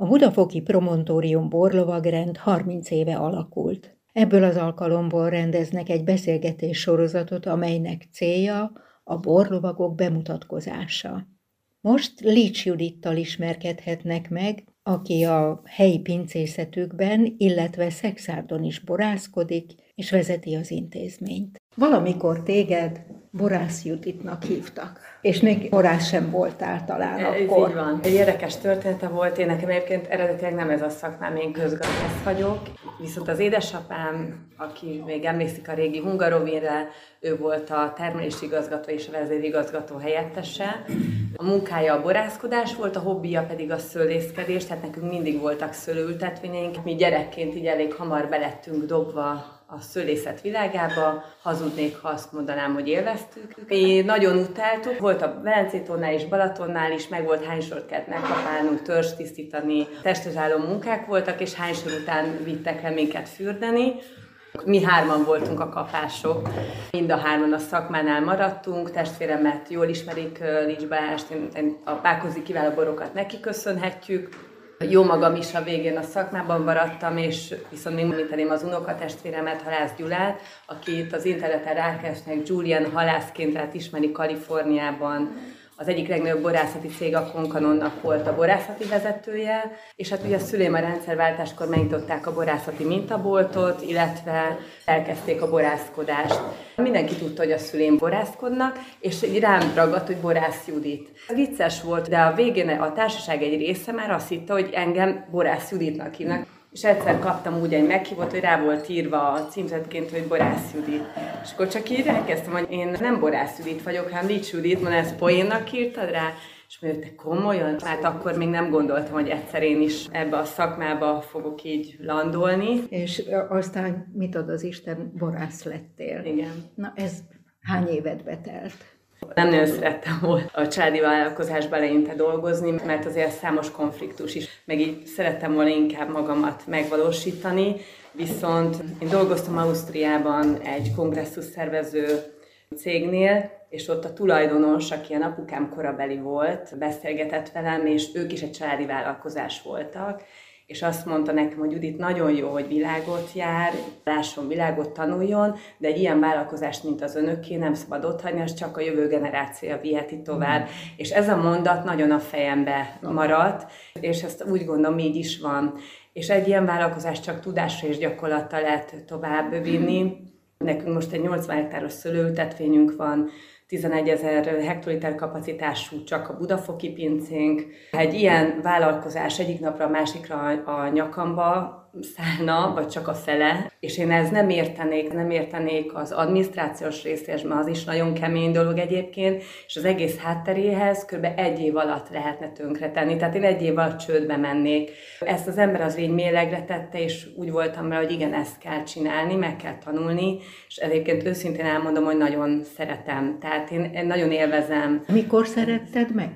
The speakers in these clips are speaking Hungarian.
A Budafoki Promontórium borlovagrend 30 éve alakult. Ebből az alkalomból rendeznek egy beszélgetés sorozatot, amelynek célja a borlovagok bemutatkozása. Most Lícs Judittal ismerkedhetnek meg, aki a helyi pincészetükben, illetve Szexárdon is borászkodik, és vezeti az intézményt. Valamikor téged Borász Juditnak hívtak, és még borász sem voltál talán ez akkor. így van. Egy érdekes története volt, én nekem egyébként eredetileg nem ez a szakmám, én közgazdász vagyok, viszont az édesapám, aki még emlékszik a régi Hungarovinre, ő volt a termelési igazgató és a vezérigazgató helyettese. A munkája a borászkodás volt, a hobbija pedig a szőlészkedés, tehát nekünk mindig voltak szőlőültetvényeink. Mi gyerekként így elég hamar belettünk dobva a szőlészet világába, hazudnék, ha azt mondanám, hogy élveztük. Mi nagyon utáltuk, volt a Velencétonnál és Balatonnál is, meg volt hány sort kellett megkapálnunk, törzs tisztítani, testes álló munkák voltak, és hány sor után vittek el minket fürdeni. Mi hárman voltunk a kapások, mind a hárman a szakmánál maradtunk, testvéremet jól ismerik Lics a Pákozi kiváló borokat neki köszönhetjük, jó magam is a végén a szakmában maradtam, és viszont még említeném az unokatestvéremet, Halász Gyulát, aki itt az interneten rákeresnek, Julian halászként lehet ismeri Kaliforniában, az egyik legnagyobb borászati cég a Konkanonnak volt a borászati vezetője, és hát ugye a szüleim a rendszerváltáskor megnyitották a borászati mintaboltot, illetve elkezdték a borászkodást. Mindenki tudta, hogy a szüleim borászkodnak, és így rám ragadt, hogy borász Judit. Vicces volt, de a végén a társaság egy része már azt hitte, hogy engem borász Juditnak hívnak. És egyszer kaptam úgy egy meghívót, hogy rá volt írva a címzetként, hogy Borász Judit. És akkor csak így elkezdtem, hogy én nem Borász Judit vagyok, hanem Lics Judit, mondom, ezt poénnak írtad rá? És mondja, te komolyan? Hát akkor még nem gondoltam, hogy egyszer én is ebbe a szakmába fogok így landolni. És aztán mit ad az Isten, borász lettél. Igen. Na ez hány évet betelt? Nem nagyon szerettem volna a családi vállalkozásba eleinte dolgozni, mert azért számos konfliktus is, meg így szerettem volna inkább magamat megvalósítani, viszont én dolgoztam Ausztriában egy kongresszus szervező cégnél, és ott a tulajdonos, aki a apukám korabeli volt, beszélgetett velem, és ők is egy családi vállalkozás voltak, és azt mondta nekem, hogy Judit, nagyon jó, hogy világot jár, lásson világot, tanuljon, de egy ilyen vállalkozást, mint az önöké, nem szabad otthagyni, az csak a jövő generációja viheti tovább. Mm. És ez a mondat nagyon a fejembe maradt, és ezt úgy gondolom, így is van. És egy ilyen vállalkozást csak tudásra és gyakorlattal lehet tovább vinni. Nekünk most egy 80 hektáros szőlőültetvényünk van, 11 ezer hektoliter kapacitású csak a budafoki pincénk. Egy ilyen vállalkozás egyik napra a másikra a nyakamba szállna, vagy csak a fele, és én ez nem értenék, nem értenék az adminisztrációs részés, mert az is nagyon kemény dolog egyébként, és az egész hátteréhez kb. egy év alatt lehetne tönkretenni, tehát én egy év alatt csődbe mennék. Ezt az ember az így mélegre tette, és úgy voltam vele, hogy igen, ezt kell csinálni, meg kell tanulni, és egyébként őszintén elmondom, hogy nagyon szeretem, tehát én, én nagyon élvezem. Mikor szeretted meg?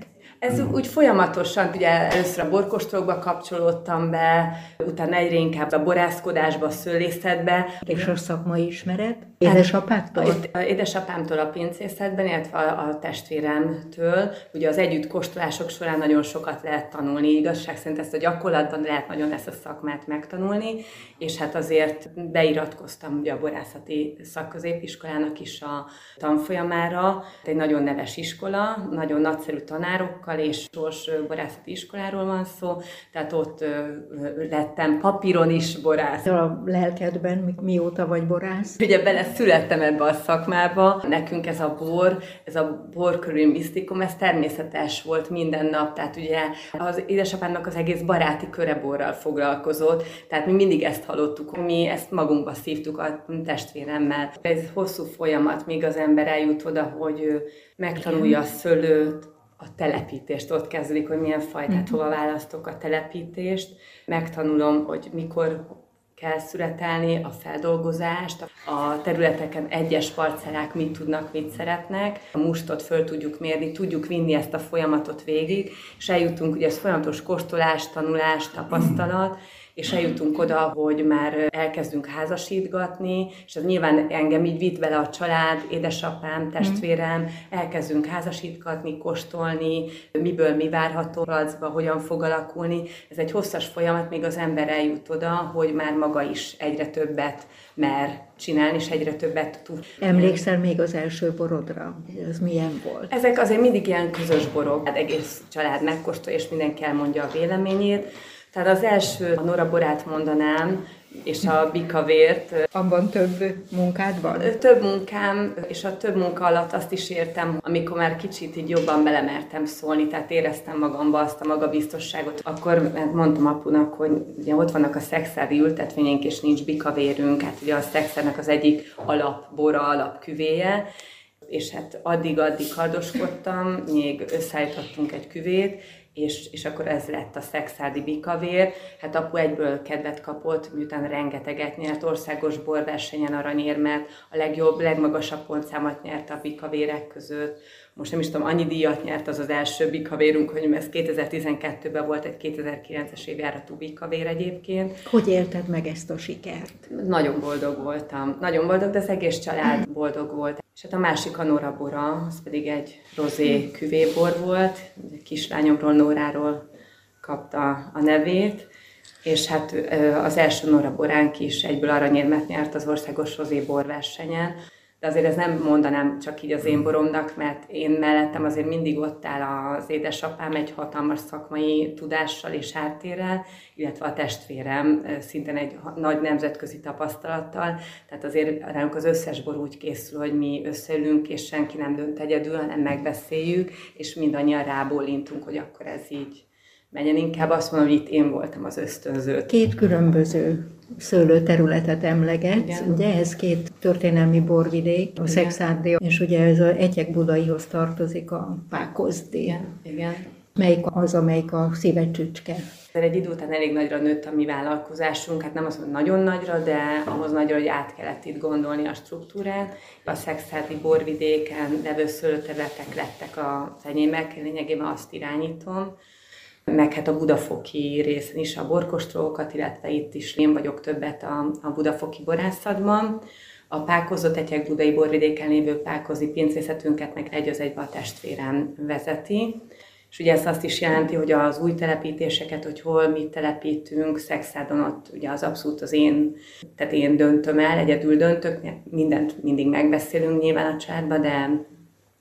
Ez úgy folyamatosan, ugye először a borkostrókba kapcsolódtam be, utána egyre inkább a borászkodásba, a szőlészetbe. És a szakmai ismeret? Édesapától? Édesapámtól a pincészetben, illetve a, a testvéremtől. Ugye az együtt kóstolások során nagyon sokat lehet tanulni. Igazság szerint ezt a gyakorlatban lehet nagyon ezt a szakmát megtanulni, és hát azért beiratkoztam ugye a borászati szakközépiskolának is a tanfolyamára. Egy nagyon neves iskola, nagyon nagyszerű tanárokkal, és sors borászati iskoláról van szó, tehát ott lettem papíron is borász. A lelkedben mióta vagy borász? Ugye bele születtem ebbe a szakmába. Nekünk ez a bor, ez a bor körül misztikum, ez természetes volt minden nap. Tehát ugye az édesapámnak az egész baráti köre borral foglalkozott, tehát mi mindig ezt hallottuk, mi ezt magunkba szívtuk a testvéremmel. Ez hosszú folyamat, míg az ember eljut oda, hogy megtanulja a szőlőt, a telepítést, ott kezdődik, hogy milyen fajtát, uh-huh. hova választok a telepítést. Megtanulom, hogy mikor kell születelni, a feldolgozást, a területeken egyes parcellák mit tudnak, mit szeretnek, a mustot föl tudjuk mérni, tudjuk vinni ezt a folyamatot végig, és eljutunk, ugye ez folyamatos kóstolás, tanulás, tapasztalat, és eljutunk oda, hogy már elkezdünk házasítgatni, és ez nyilván engem így vitt vele a család, édesapám, testvérem, elkezdünk házasítgatni, kóstolni, miből mi várható placba, hogyan fog alakulni. Ez egy hosszas folyamat, még az ember eljut oda, hogy már maga is egyre többet mer csinálni, és egyre többet tud. Emlékszel még az első borodra? Ez milyen volt? Ezek azért mindig ilyen közös borok. Hát egész család megkóstolja, és mindenki elmondja a véleményét. Tehát az első, a Nora borát mondanám, és a bikavért. Abban több munkád van? Több munkám, és a több munka alatt azt is értem, amikor már kicsit így jobban belemertem szólni, tehát éreztem magamba azt a magabiztosságot. Akkor mondtam apunak, hogy ugye ott vannak a szexári ültetvényénk, és nincs bikavérünk, hát ugye a szexernek az egyik alapbora, alapküvéje, és hát addig-addig hardoskodtam, még összeállítottunk egy küvét, és, és akkor ez lett a szexádi bikavér. Hát apu egyből kedvet kapott, miután rengeteget nyert, országos borversenyen aranyérmet, a legjobb, legmagasabb pontszámot nyert a bikavérek között. Most nem is tudom, annyi díjat nyert az az első bikavérunk, hogy ez 2012-ben volt egy 2009-es évjáratú bikavér egyébként. Hogy élted meg ezt a sikert? Nagyon boldog voltam. Nagyon boldog, de az egész család boldog volt. És hát a másik a Nora Bora, az pedig egy rozé küvébor volt, kislányomról, Nóráról kapta a nevét, és hát az első Nora Boránk is egyből aranyérmet nyert az országos rozé borversenyen, de azért ez nem mondanám csak így az én boromnak, mert én mellettem azért mindig ott áll az édesapám egy hatalmas szakmai tudással és háttérrel, illetve a testvérem szintén egy nagy nemzetközi tapasztalattal, tehát azért nálunk az összes bor úgy készül, hogy mi összeülünk, és senki nem dönt egyedül, hanem megbeszéljük, és mindannyian rábólintunk, hogy akkor ez így menjen. Inkább azt mondom, hogy itt én voltam az ösztönző. Két különböző szőlőterületet emlegetsz. Ugye ez két történelmi borvidék, a Szexárdé, és ugye ez a Egyek Budaihoz tartozik a Pákozdé. Igen. Igen. Melyik az, amelyik a szíve csücske? Egy idő után elég nagyra nőtt a mi vállalkozásunk, hát nem az, hogy nagyon nagyra, de ahhoz nagyra, hogy át kellett itt gondolni a struktúrát. A szexádi borvidéken levő szőlőterületek lettek az enyémek, lényegében azt irányítom meg hát a budafoki részen is a borkostrókat, illetve itt is én vagyok többet a, a budafoki borászatban. A pákozott egyek budai borvidéken lévő pákozi pincészetünket meg egy az egybe a testvérem vezeti. És ugye ez azt is jelenti, hogy az új telepítéseket, hogy hol mit telepítünk, Szexádon ott ugye az abszolút az én, tehát én döntöm el, egyedül döntök, mindent mindig megbeszélünk nyilván a családban, de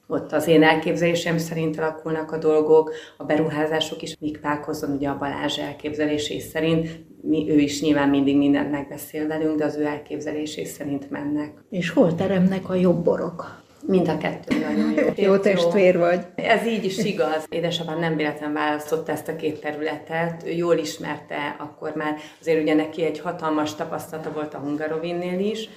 ott az én elképzelésem szerint alakulnak a dolgok, a beruházások is, míg Pákozzon ugye a Balázs elképzelésé szerint, mi, ő is nyilván mindig mindent megbeszél velünk, de az ő elképzelésé szerint mennek. És hol teremnek a jobb borok? Mind a kettő nagyon jó. jó testvér vagy. Ez így is igaz. Édesapám nem véletlen választotta ezt a két területet. Ő jól ismerte akkor már, azért ugye neki egy hatalmas tapasztalata volt a Hungarovinnél is,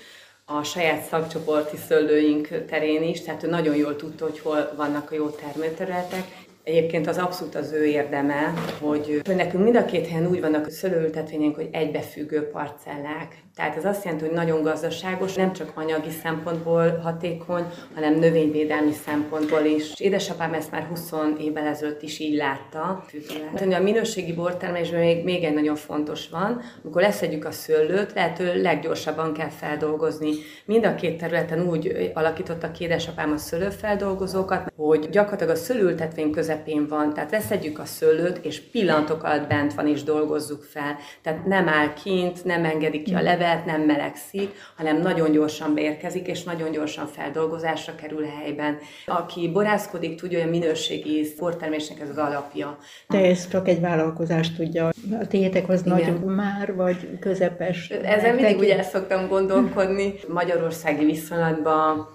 a saját szakcsoporti szőlőink terén is, tehát ő nagyon jól tudta, hogy hol vannak a jó termőterületek, Egyébként az abszolút az ő érdeme, hogy, hogy nekünk mind a két helyen úgy vannak a szőlőültetvényünk, hogy egybefüggő parcellák. Tehát ez azt jelenti, hogy nagyon gazdaságos, nem csak anyagi szempontból hatékony, hanem növényvédelmi szempontból is. Édesapám ezt már 20 évvel ezelőtt is így látta. Hát, a minőségi bortermelésben még, még egy nagyon fontos van, amikor leszedjük a szőlőt, lehető leggyorsabban kell feldolgozni. Mind a két területen úgy alakította ki édesapám a szőlőfeldolgozókat, hogy gyakorlatilag a szőlőültetvény közepén van, tehát leszedjük a szőlőt, és pillanatok alatt bent van, és dolgozzuk fel. Tehát nem áll kint, nem engedik ki a levet, levelet nem melegszik, hanem nagyon gyorsan beérkezik, és nagyon gyorsan feldolgozásra kerül helyben. Aki borászkodik, tudja, hogy a minőségi sporttermésnek ez az alapja. De ez csak egy vállalkozás tudja. A tiétek az nagy már, vagy közepes? Ezen mindig úgy el szoktam gondolkodni. Magyarországi viszonylatban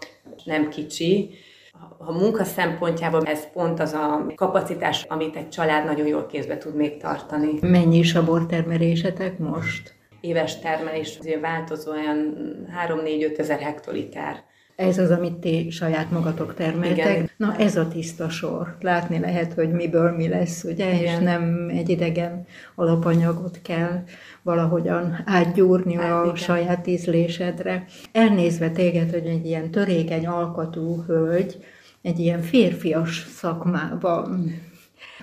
nem kicsi, a munka szempontjából ez pont az a kapacitás, amit egy család nagyon jól kézbe tud még tartani. Mennyi is a bortermelésetek most? éves termelés azért változó, olyan 3-4-5 ezer hektoliter. Ez az, amit ti saját magatok termeltek. Igen. Na ez a tiszta sor. Látni lehet, hogy miből mi lesz, ugye? Igen. És nem egy idegen alapanyagot kell valahogyan átgyúrni hát, a igen. saját ízlésedre. Elnézve téged, hogy egy ilyen törékeny alkatú hölgy, egy ilyen férfias szakmában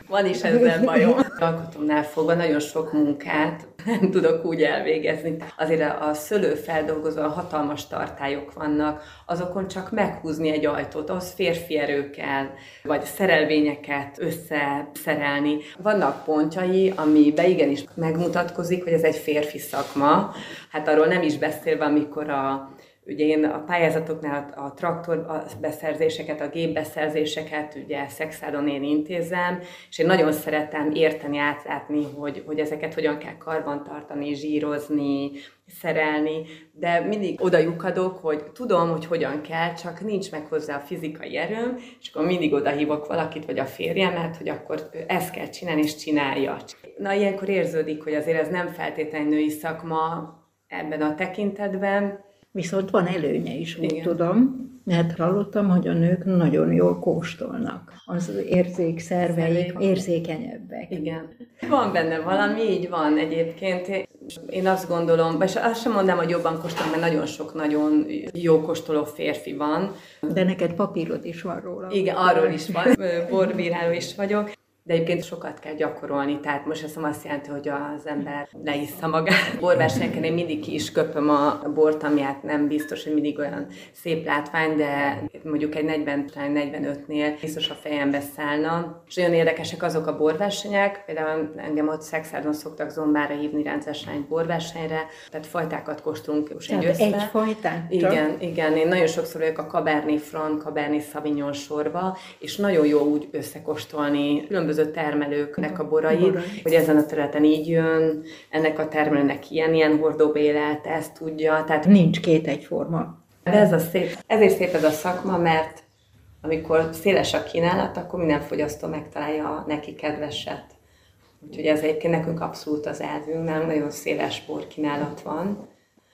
van is ezzel bajom. Alkotónál fogva nagyon sok munkát nem tudok úgy elvégezni. Azért a szőlőfeldolgozóan hatalmas tartályok vannak, azokon csak meghúzni egy ajtót, az férfi erő kell, vagy szerelvényeket összeszerelni. Vannak pontjai, amiben igenis megmutatkozik, hogy ez egy férfi szakma. Hát arról nem is beszélve, amikor a Ugye én a pályázatoknál a traktor beszerzéseket, a gépbeszerzéseket ugye szexádon én intézem, és én nagyon szeretem érteni, átlátni, hogy, hogy ezeket hogyan kell karban tartani, zsírozni, szerelni, de mindig oda lyukadok, hogy tudom, hogy hogyan kell, csak nincs meg hozzá a fizikai erőm, és akkor mindig oda hívok valakit, vagy a férjemet, hogy akkor ezt kell csinálni, és csinálja. Na, ilyenkor érződik, hogy azért ez nem feltétlenül női szakma ebben a tekintetben, Viszont van előnye is, úgy Igen. tudom, mert hallottam, hogy a nők nagyon jól kóstolnak. Az érzékszerveik érzékenyebbek. Igen. Van benne valami, így van egyébként. Én azt gondolom, és azt sem mondanám, hogy jobban kóstolom, mert nagyon sok nagyon jó kóstoló férfi van. De neked papírod is van róla. Igen, arról is van. Borbíráló is vagyok de egyébként sokat kell gyakorolni, tehát most ez azt jelenti, hogy az ember leissza magát. Borversenyeken én mindig ki is köpöm a bort, ami hát nem biztos, hogy mindig olyan szép látvány, de mondjuk egy 40-45-nél biztos a fejembe szállna. És nagyon érdekesek azok a borversenyek, például engem ott Szexárdon szoktak zombára hívni rendszeresen egy borversenyre, tehát fajtákat kóstolunk és egy össze. egy fajtát? Igen, igen, én nagyon sokszor vagyok a Cabernet Franc, Cabernet Sauvignon sorba, és nagyon jó úgy összekóstolni különböző különböző termelőknek a borai, borai, hogy ezen a területen így jön, ennek a termelőnek ilyen, ilyen hordóba élet, ezt tudja. Tehát nincs két egyforma. De ez a szép, ezért szép ez a szakma, mert amikor széles a kínálat, akkor minden fogyasztó megtalálja a neki kedveset. Úgyhogy ez egyébként nekünk abszolút az elvünk, nem nagyon széles borkínálat van.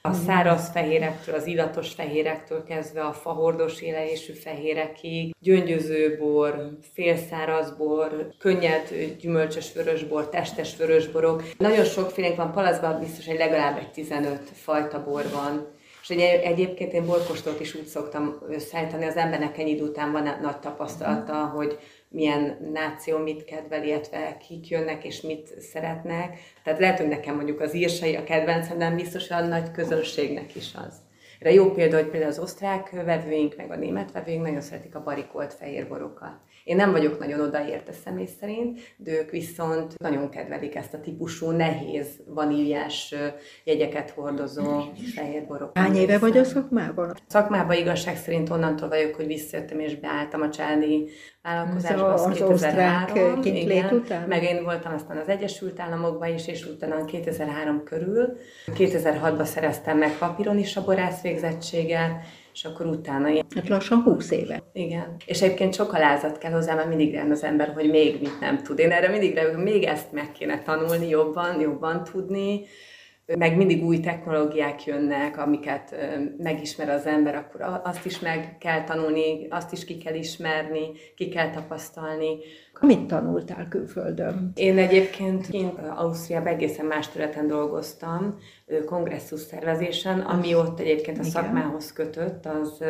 A száraz fehérektől, az illatos fehérektől kezdve a fahordos élejésű fehérekig, gyöngyözőbor, félszáraz bor, könnyed gyümölcsös vörösbor, testes vörösborok. Nagyon sokfélénk van, palacban biztos, hogy legalább egy 15 fajta bor van. És egy, egyébként én borkostót is úgy szoktam összeállítani, az embernek ennyi idő után van nagy tapasztalata, hogy milyen náció mit kedvel, illetve kik jönnek és mit szeretnek. Tehát lehet, hogy nekem mondjuk az írsai a kedvencem, nem biztos, hogy a nagy közönségnek is az. Erre jó példa, hogy például az osztrák vevőink, meg a német vevőink nagyon szeretik a barikolt fehér borokat. Én nem vagyok nagyon odaérte személy szerint, de ők viszont nagyon kedvelik ezt a típusú nehéz vaníliás jegyeket hordozó fehér borokat. Hány éve vagy a szakmában? A szakmában igazság szerint onnantól vagyok, hogy visszajöttem és beálltam a családi vállalkozásba, az, az 2003. Igen, után? Meg én voltam aztán az Egyesült Államokban is, és utána 2003 körül. 2006-ban szereztem meg papíron is a borász végzettséget, és akkor utána... Hát lassan 20 éve. Igen. És egyébként sok alázat kell hozzá, mert mindig rend az ember, hogy még mit nem tud. Én erre mindig hogy még ezt meg kéne tanulni jobban, jobban tudni, meg mindig új technológiák jönnek, amiket megismer az ember, akkor azt is meg kell tanulni, azt is ki kell ismerni, ki kell tapasztalni. Mit tanultál külföldön? Én egyébként kint Ausztriában egészen más területen dolgoztam, kongresszus szervezésen, ami ott egyébként a Igen. szakmához kötött, az,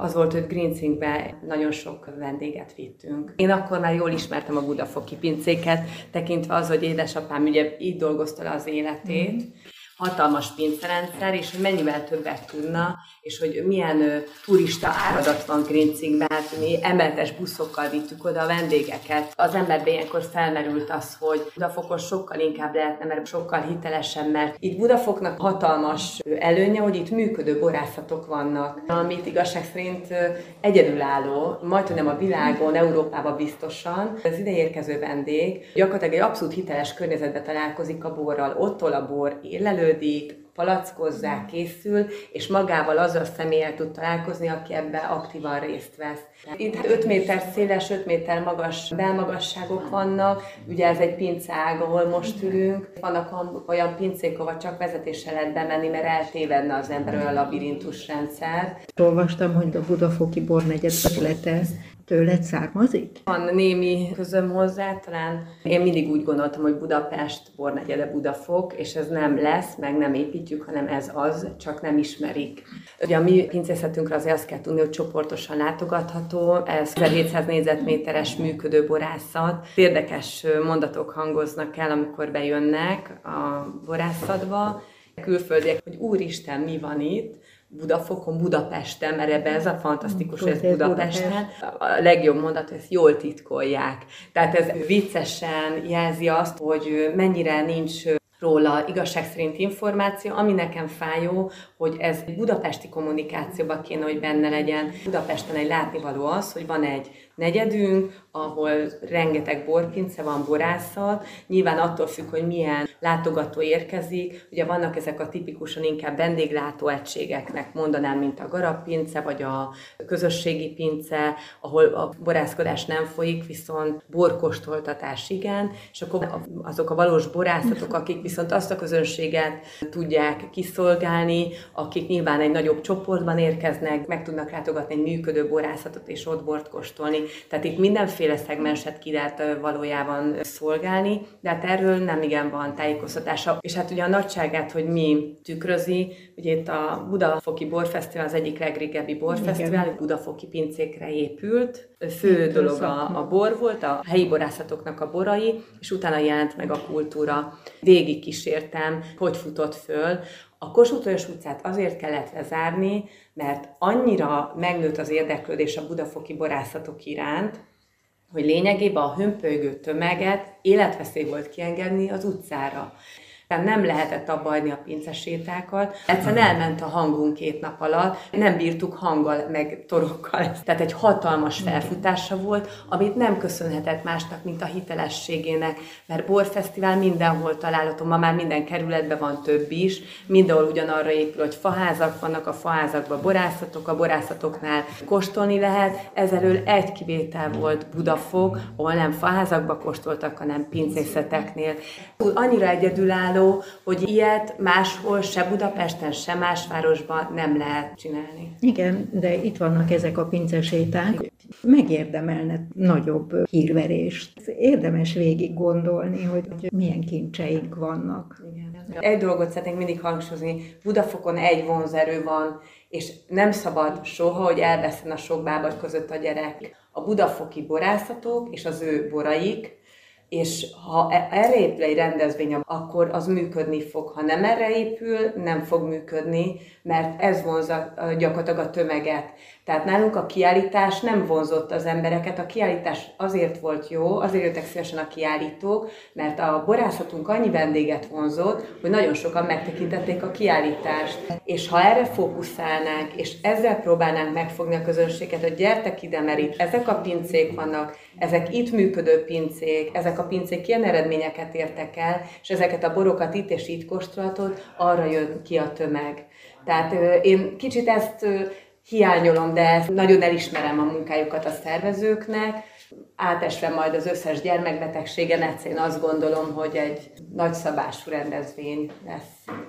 az volt, hogy Grinzingbe nagyon sok vendéget vittünk. Én akkor már jól ismertem a budafoki pincéket, tekintve az, hogy édesapám ugye így dolgozta le az életét, mm hatalmas pincerendszer, és hogy mennyivel többet tudna, és hogy milyen ö, turista áradat van Grincingben, hát mi emeletes buszokkal vittük oda a vendégeket. Az emberben ilyenkor felmerült az, hogy Budafokos sokkal inkább lehetne, mert sokkal hitelesebb, mert itt Budafoknak hatalmas előnye, hogy itt működő borászatok vannak, amit igazság szerint egyedülálló, majd nem a világon, Európában biztosan. Az ide érkező vendég gyakorlatilag egy abszolút hiteles környezetbe találkozik a borral. Ottól a bor élelő, működik, palackozzák, készül, és magával az a személyel tud találkozni, aki ebbe aktívan részt vesz. Itt 5 méter széles, 5 méter magas belmagasságok vannak, ugye ez egy pincág, ahol most ülünk. Vannak olyan pincék, ahol csak vezetéssel lehet bemenni, mert eltévedne az ember olyan labirintus rendszer. Olvastam, hogy a Budafoki bornegyed ötlete tőled származik? Van némi közöm hozzá, talán én mindig úgy gondoltam, hogy Budapest, bornegyede Budafok, és ez nem lesz, meg nem építjük, hanem ez az, csak nem ismerik. Ugye a mi pincészetünkre azért azt kell tudni, hogy csoportosan látogatható, ez 1700 négyzetméteres működő borászat. Érdekes mondatok hangoznak el, amikor bejönnek a borászatba, külföldiek, hogy úristen, mi van itt, Budafokon, Budapesten, mert ebben ez a fantasztikus, hogy ez Budapesten. A legjobb mondat, hogy ezt jól titkolják. Tehát ez viccesen jelzi azt, hogy mennyire nincs róla igazság szerint információ, ami nekem fájó, hogy ez budapesti kommunikációban kéne, hogy benne legyen. Budapesten egy látnivaló az, hogy van egy negyedünk, ahol rengeteg borpince van, borászat. Nyilván attól függ, hogy milyen látogató érkezik. Ugye vannak ezek a tipikusan inkább vendéglátó egységeknek mondanám, mint a garapince, vagy a közösségi pince, ahol a borászkodás nem folyik, viszont borkostoltatás igen, és akkor azok a valós borászatok, akik viszont azt a közönséget tudják kiszolgálni, akik nyilván egy nagyobb csoportban érkeznek, meg tudnak látogatni egy működő borászatot és ott bort kóstolni. Tehát itt mindenféle szegmenset ki lehet valójában szolgálni, de hát erről nem igen van tájékoztatása. És hát ugye a nagyságát, hogy mi tükrözi, ugye itt a Budafoki Borfesztivál az egyik legrégebbi borfesztivál, igen. Budafoki pincékre épült. Fő Itt dolog a, a bor volt, a helyi borászatoknak a borai, és utána jelent meg a kultúra. Végig kísértem, hogy futott föl. A Kossuth utcát azért kellett lezárni, mert annyira megnőtt az érdeklődés a budafoki borászatok iránt, hogy lényegében a hömpölygő tömeget életveszély volt kiengedni az utcára. Tehát nem lehetett abba hagyni a pincesétákat. Egyszerűen elment a hangunk két nap alatt, nem bírtuk hanggal, meg torokkal. Tehát egy hatalmas felfutása volt, amit nem köszönhetett másnak, mint a hitelességének, mert borfesztivál mindenhol található, ma már minden kerületben van több is, mindenhol ugyanarra épül, hogy faházak vannak, a faházakban borászatok, a borászatoknál kóstolni lehet. Ezelől egy kivétel volt Budafok, ahol nem faházakba kóstoltak, hanem pincészeteknél. Annyira egyedülálló, kiváló, hogy ilyet máshol, se Budapesten, se más városban nem lehet csinálni. Igen, de itt vannak ezek a pinceséták. Megérdemelne nagyobb hírverést. Érdemes végig gondolni, hogy milyen kincseink vannak. Igen. Egy dolgot szeretnénk mindig hangsúlyozni, Budafokon egy vonzerő van, és nem szabad soha, hogy elveszen a sok között a gyerek. A budafoki borászatok és az ő boraik, és ha erre épül egy rendezvény, akkor az működni fog. Ha nem erre épül, nem fog működni, mert ez vonza gyakorlatilag a tömeget. Tehát nálunk a kiállítás nem vonzott az embereket, a kiállítás azért volt jó, azért jöttek szívesen a kiállítók, mert a borászatunk annyi vendéget vonzott, hogy nagyon sokan megtekintették a kiállítást. És ha erre fókuszálnánk, és ezzel próbálnánk megfogni a közönséget, hogy gyertek ide, mert itt ezek a pincék vannak, ezek itt működő pincék, ezek a pincék ilyen eredményeket értek el, és ezeket a borokat itt és itt kóstolhatod, arra jön ki a tömeg. Tehát én kicsit ezt hiányolom, de nagyon elismerem a munkájukat a szervezőknek, átesve majd az összes gyermekbetegségen, egyszerűen azt gondolom, hogy egy nagyszabású rendezvény lesz.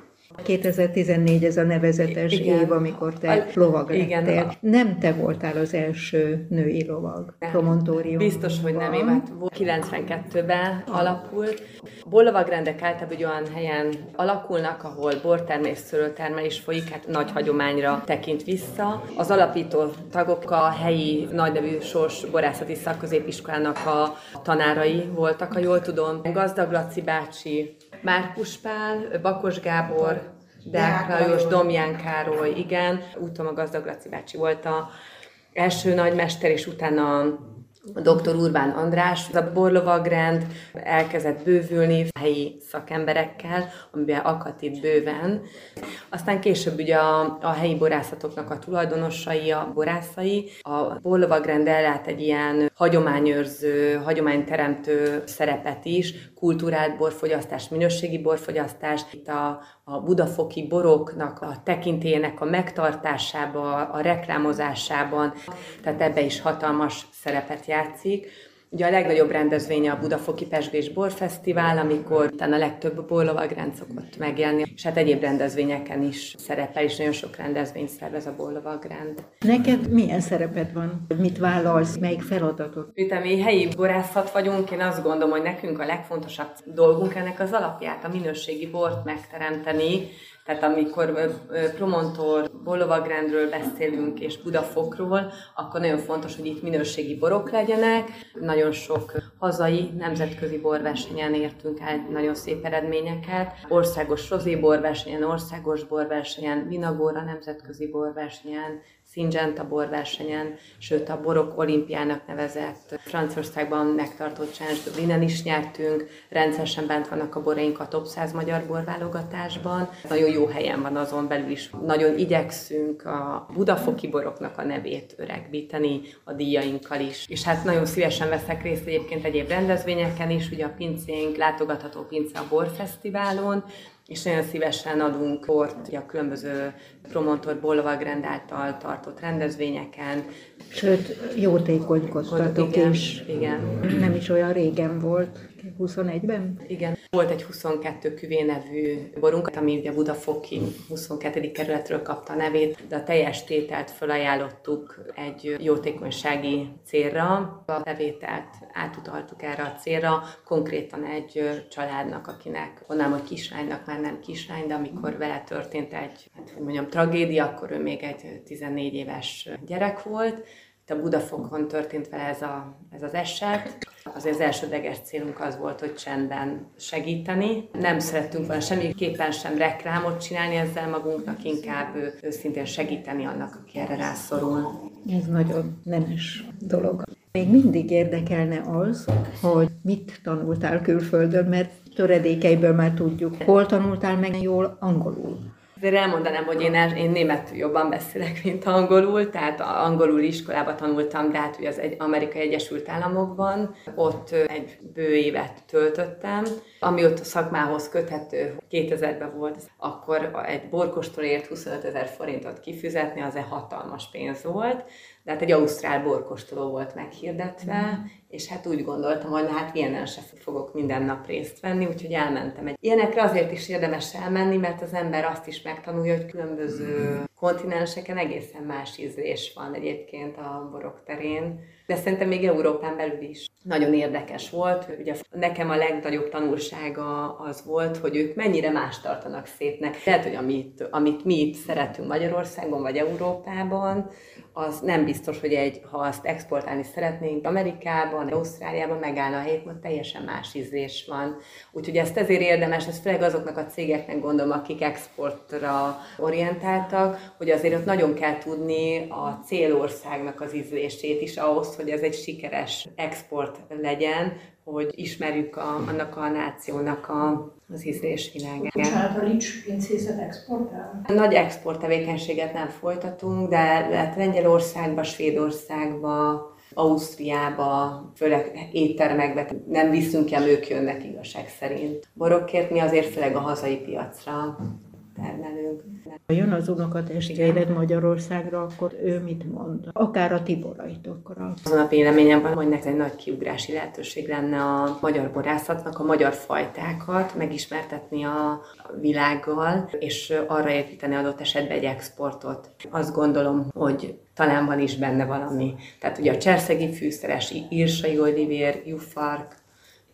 2014 ez a nevezetes igen. év, amikor te a, lovag igen, lettél. A... Nem te voltál az első női lovag promontórium. Biztos, hogy nem. Én 92-ben alapult. A borlovagrendek általában egy olyan helyen alakulnak, ahol bortermés, szőlőtermelés folyik, hát nagy hagyományra tekint vissza. Az alapító tagok a helyi nagynevű sors borászati szakközépiskolának a tanárai voltak, ha jól tudom. Gazdag Laci bácsi, Márkus Pál, Bakos Gábor, Deák Lajos, Domján Károly, igen. Úton a Gazdag Laci bácsi volt a első nagymester, és utána dr. Urbán András, a borlovagrend elkezdett bővülni helyi szakemberekkel, amiben akadt itt bőven. Aztán később ugye a, a helyi borászatoknak a tulajdonosai, a borászai. A borlovagrend ellát egy ilyen hagyományőrző, hagyományteremtő szerepet is, kultúrált borfogyasztás, minőségi borfogyasztás, itt a, a budafoki boroknak a tekintélyének a megtartásában, a reklámozásában, tehát ebbe is hatalmas szerepet játszik. Ugye a legnagyobb rendezvénye a Budafoki Pesgés Borfesztivál, amikor talán a legtöbb borlovagrend szokott megjelenni, és hát egyéb rendezvényeken is szerepel, és nagyon sok rendezvényt szervez a borlovagrend. Neked milyen szereped van? Mit vállalsz, melyik feladatot? Miután mi helyi borászat vagyunk, én azt gondolom, hogy nekünk a legfontosabb dolgunk ennek az alapját, a minőségi bort megteremteni, tehát amikor Promontor, Bolovagrendről beszélünk és Budafokról, akkor nagyon fontos, hogy itt minőségi borok legyenek. Nagyon sok hazai, nemzetközi borversenyen értünk el nagyon szép eredményeket. Országos rozé borversenyen, országos borversenyen, Vinagóra nemzetközi borversenyen, Syngenta borversenyen, sőt a Borok olimpiának nevezett Franciaországban megtartott Dublinen is nyertünk, rendszeresen bent vannak a boraink a top 100 magyar borválogatásban. Nagyon jó helyen van azon belül is. Nagyon igyekszünk a budafoki boroknak a nevét öregbíteni a díjainkkal is. És hát nagyon szívesen veszek részt egyébként egyéb rendezvényeken is, ugye a pincénk, látogatható pince a borfesztiválon, és nagyon szívesen adunk bort a különböző Promontor Bolvagrend által tartott rendezvényeken. Sőt, jótékonykodtatok is. Igen. Nem is olyan régen volt, 21-ben? Igen. Volt egy 22 küvé nevű borunk, ami ugye Budafoki 22. kerületről kapta a nevét, de a teljes tételt felajánlottuk egy jótékonysági célra. A bevételt átutaltuk erre a célra, konkrétan egy családnak, akinek onnan, hogy kislánynak már nem kislány, de amikor vele történt egy, hát hogy mondjam, tragédia, akkor ő még egy 14 éves gyerek volt, a Budafokon történt vele ez, a, ez az eset. Azért az elsődleges célunk az volt, hogy csendben segíteni. Nem szerettünk volna semmiképpen sem reklámot csinálni ezzel magunknak, inkább őszintén segíteni annak, aki erre rászorul. Ez nagyon nemes dolog. Még mindig érdekelne az, hogy mit tanultál külföldön, mert töredékeiből már tudjuk. Hol tanultál meg jól angolul? Azért elmondanám, hogy én, én németül jobban beszélek, mint angolul, tehát angolul iskolába tanultam, de hát ugye az egy, Amerikai Egyesült Államokban, ott egy bő évet töltöttem, ami ott a szakmához köthető 2000-ben volt, akkor egy borkostolért 25 ezer forintot kifizetni, az egy hatalmas pénz volt, de hát egy ausztrál borkostoló volt meghirdetve. És hát úgy gondoltam, hogy hát ilyenen se fogok minden nap részt venni, úgyhogy elmentem. Egy ilyenekre azért is érdemes elmenni, mert az ember azt is megtanulja, hogy különböző mm. kontinenseken egészen más ízlés van egyébként a borok terén, de szerintem még Európán belül is nagyon érdekes volt. Ugye nekem a legnagyobb tanulsága az volt, hogy ők mennyire más tartanak szépnek. Lehet, hogy amit, amit mi itt szeretünk Magyarországon vagy Európában, az nem biztos, hogy egy, ha azt exportálni szeretnénk Amerikában, Ausztráliában megállna a helyét, mert teljesen más ízlés van. Úgyhogy ezt ezért érdemes, ez főleg azoknak a cégeknek gondolom, akik exportra orientáltak, hogy azért ott nagyon kell tudni a célországnak az ízlését is ahhoz, hogy ez egy sikeres export legyen, hogy ismerjük a, annak a nációnak a, az ízlésvilágát. Bocsánat, a Lics pincészet exportál? Nagy export tevékenységet nem folytatunk, de lehet Lengyelországba, Svédországba, Ausztriába, főleg éttermekbe nem viszünk el, ők jönnek igazság szerint. Borokért mi azért főleg a hazai piacra termelünk. Ha jön az unokatestvéred Magyarországra, akkor ő mit mond? Akár a tiboraitokra. Azon a véleményem van, hogy neked egy nagy kiugrási lehetőség lenne a magyar borászatnak, a magyar fajtákat megismertetni a világgal, és arra építeni adott esetben egy exportot. Azt gondolom, hogy talán van is benne valami. Tehát ugye a cserszegi fűszeres, írsai olivér, jufark,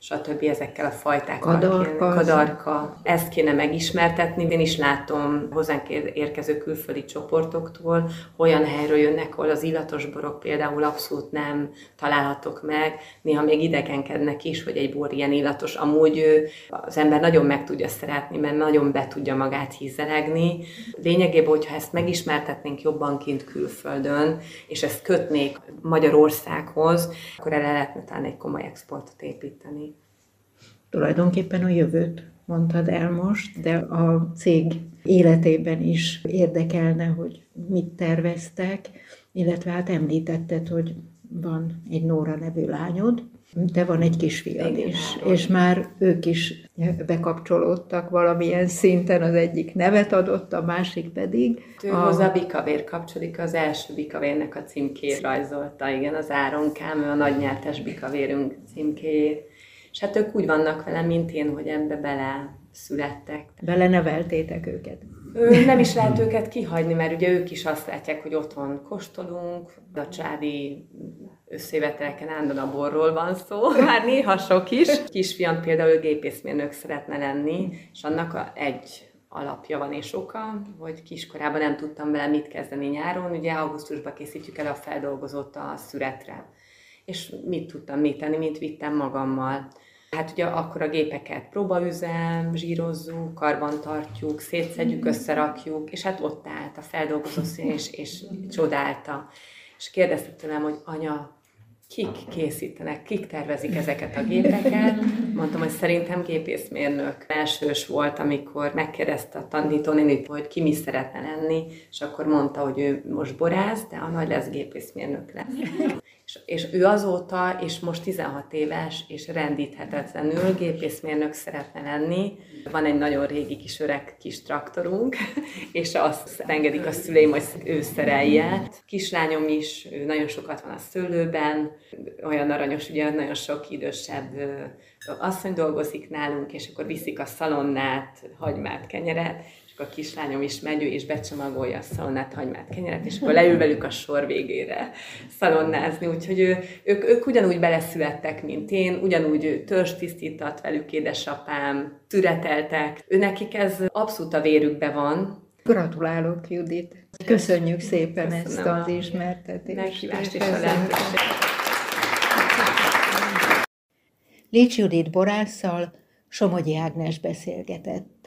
stb. ezekkel a fajtákkal. Kadarka. Kadarka. Ezt kéne megismertetni. Én is látom hozzánk érkező külföldi csoportoktól, olyan helyről jönnek, ahol az illatos borok például abszolút nem találhatok meg. Néha még idegenkednek is, hogy egy bor ilyen illatos. Amúgy az ember nagyon meg tudja szeretni, mert nagyon be tudja magát hízelegni. Lényegében, hogyha ezt megismertetnénk jobban kint külföldön, és ezt kötnék Magyarországhoz, akkor erre lehetne talán egy komoly exportot építeni tulajdonképpen a jövőt mondtad el most, de a cég életében is érdekelne, hogy mit terveztek, illetve hát említetted, hogy van egy Nóra nevű lányod, De van egy kisfiad Igen, is, három. és már ők is bekapcsolódtak valamilyen szinten, az egyik nevet adott, a másik pedig. Ő a... hozzá bikavér kapcsolódik, az első bikavérnek a címkét rajzolta, igen, az Áronkám, ő a nagynyertes bikavérünk címkéjét. És hát ők úgy vannak velem, mint én, hogy ebbe bele születtek. Beleneveltétek őket. Ő, nem is lehet őket kihagyni, mert ugye ők is azt látják, hogy otthon kóstolunk, a csádi összévetelken állandóan borról van szó, már néha sok is. Kisfiam például gépészmérnök szeretne lenni, és annak a egy alapja van és oka, hogy kiskorában nem tudtam vele mit kezdeni nyáron, ugye augusztusban készítjük el a feldolgozott a szüretre. És mit tudtam mit tenni, mit vittem magammal. Hát ugye akkor a gépeket próbaüzem, zsírozzuk, karban tartjuk, szétszedjük, összerakjuk, és hát ott állt a feldolgozó szín, és, és csodálta. És kérdezte tőlem, hogy anya, kik készítenek, kik tervezik ezeket a gépeket. Mondtam, hogy szerintem gépészmérnök. Elsős volt, amikor megkérdezte a tanítónénit, hogy ki mi szeretne lenni, és akkor mondta, hogy ő most borász, de a nagy lesz gépészmérnök lesz. És, és ő azóta, és most 16 éves, és rendíthetetlenül gépészmérnök szeretne lenni. Van egy nagyon régi kis öreg kis traktorunk, és azt engedik a szüleim, hogy ő szerelje. Kislányom is, ő nagyon sokat van a szőlőben, olyan aranyos, ugye nagyon sok idősebb asszony dolgozik nálunk, és akkor viszik a szalonnát, hagymát, kenyeret, a kislányom is megy, ő és becsomagolja a szalonnát, hagymát, kenyeret, és akkor leül velük a sor végére szalonnázni. Úgyhogy ő, ők, ők ugyanúgy beleszülettek, mint én, ugyanúgy törzs tisztítat velük édesapám, türeteltek. Ő nekik ez abszolút a vérükbe van, Gratulálok, Judit! Köszönjük szépen Köszönöm ezt az ismertetést. Meghívást és a lehetőséget. Lics Judit borásszal Somogyi Ágnes beszélgetett.